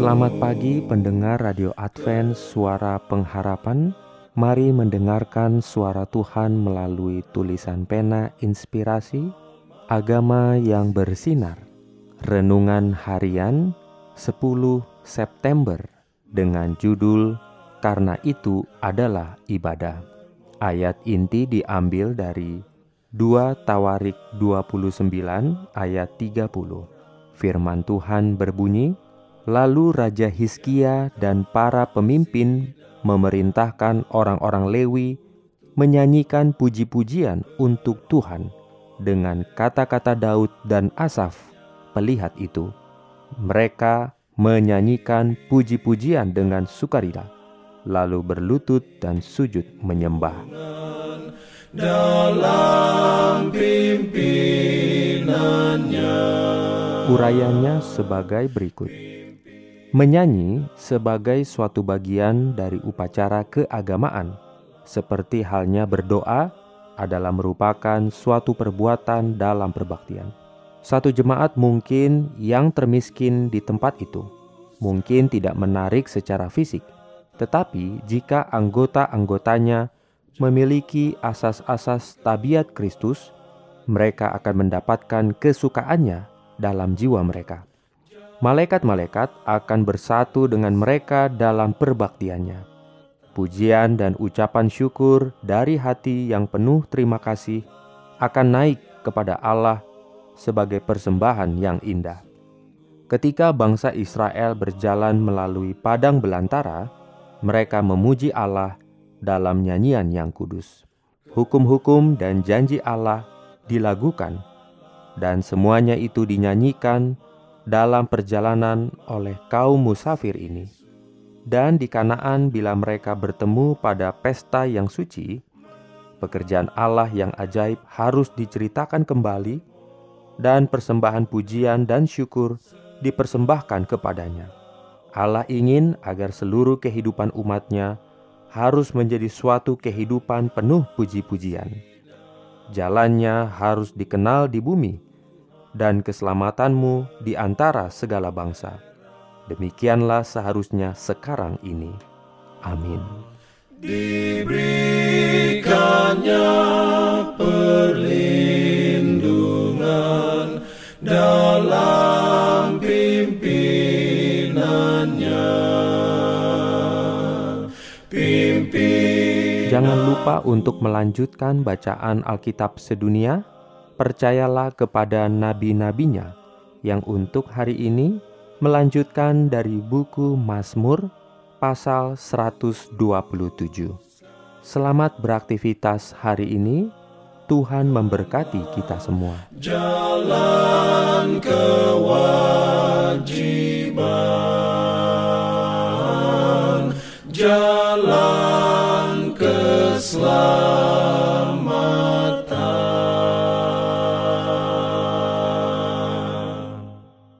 Selamat pagi pendengar Radio Advent Suara Pengharapan. Mari mendengarkan suara Tuhan melalui tulisan pena inspirasi Agama yang bersinar. Renungan harian 10 September Dengan judul Karena itu adalah ibadah. Ayat inti diambil dari 2 Tawarik 29 ayat 30 Firman Tuhan berbunyi, Lalu Raja Hiskia dan para pemimpin memerintahkan orang-orang Lewi menyanyikan puji-pujian untuk Tuhan dengan kata-kata Daud dan Asaf, pelihat itu. Mereka menyanyikan puji-pujian dengan sukarela, lalu berlutut dan sujud menyembah. Dalam pimpinannya Urayanya sebagai berikut. Menyanyi sebagai suatu bagian dari upacara keagamaan, seperti halnya berdoa adalah merupakan suatu perbuatan dalam perbaktian. Satu jemaat mungkin yang termiskin di tempat itu, mungkin tidak menarik secara fisik, tetapi jika anggota-anggotanya memiliki asas-asas tabiat Kristus, mereka akan mendapatkan kesukaannya dalam jiwa mereka malaikat-malaikat akan bersatu dengan mereka dalam perbaktiannya. Pujian dan ucapan syukur dari hati yang penuh terima kasih akan naik kepada Allah sebagai persembahan yang indah. Ketika bangsa Israel berjalan melalui padang belantara, mereka memuji Allah dalam nyanyian yang kudus. Hukum-hukum dan janji Allah dilakukan, dan semuanya itu dinyanyikan dalam perjalanan oleh kaum musafir ini. Dan di Kanaan bila mereka bertemu pada pesta yang suci, pekerjaan Allah yang ajaib harus diceritakan kembali dan persembahan pujian dan syukur dipersembahkan kepadanya. Allah ingin agar seluruh kehidupan umatnya harus menjadi suatu kehidupan penuh puji-pujian. Jalannya harus dikenal di bumi, dan keselamatanmu di antara segala bangsa. Demikianlah seharusnya sekarang ini. Amin. Diberikannya perlindungan dalam pimpinannya. Pimpin Jangan lupa untuk melanjutkan bacaan Alkitab sedunia percayalah kepada nabi-nabinya yang untuk hari ini melanjutkan dari buku Mazmur pasal 127. Selamat beraktivitas hari ini. Tuhan memberkati kita semua. jalan kewajiban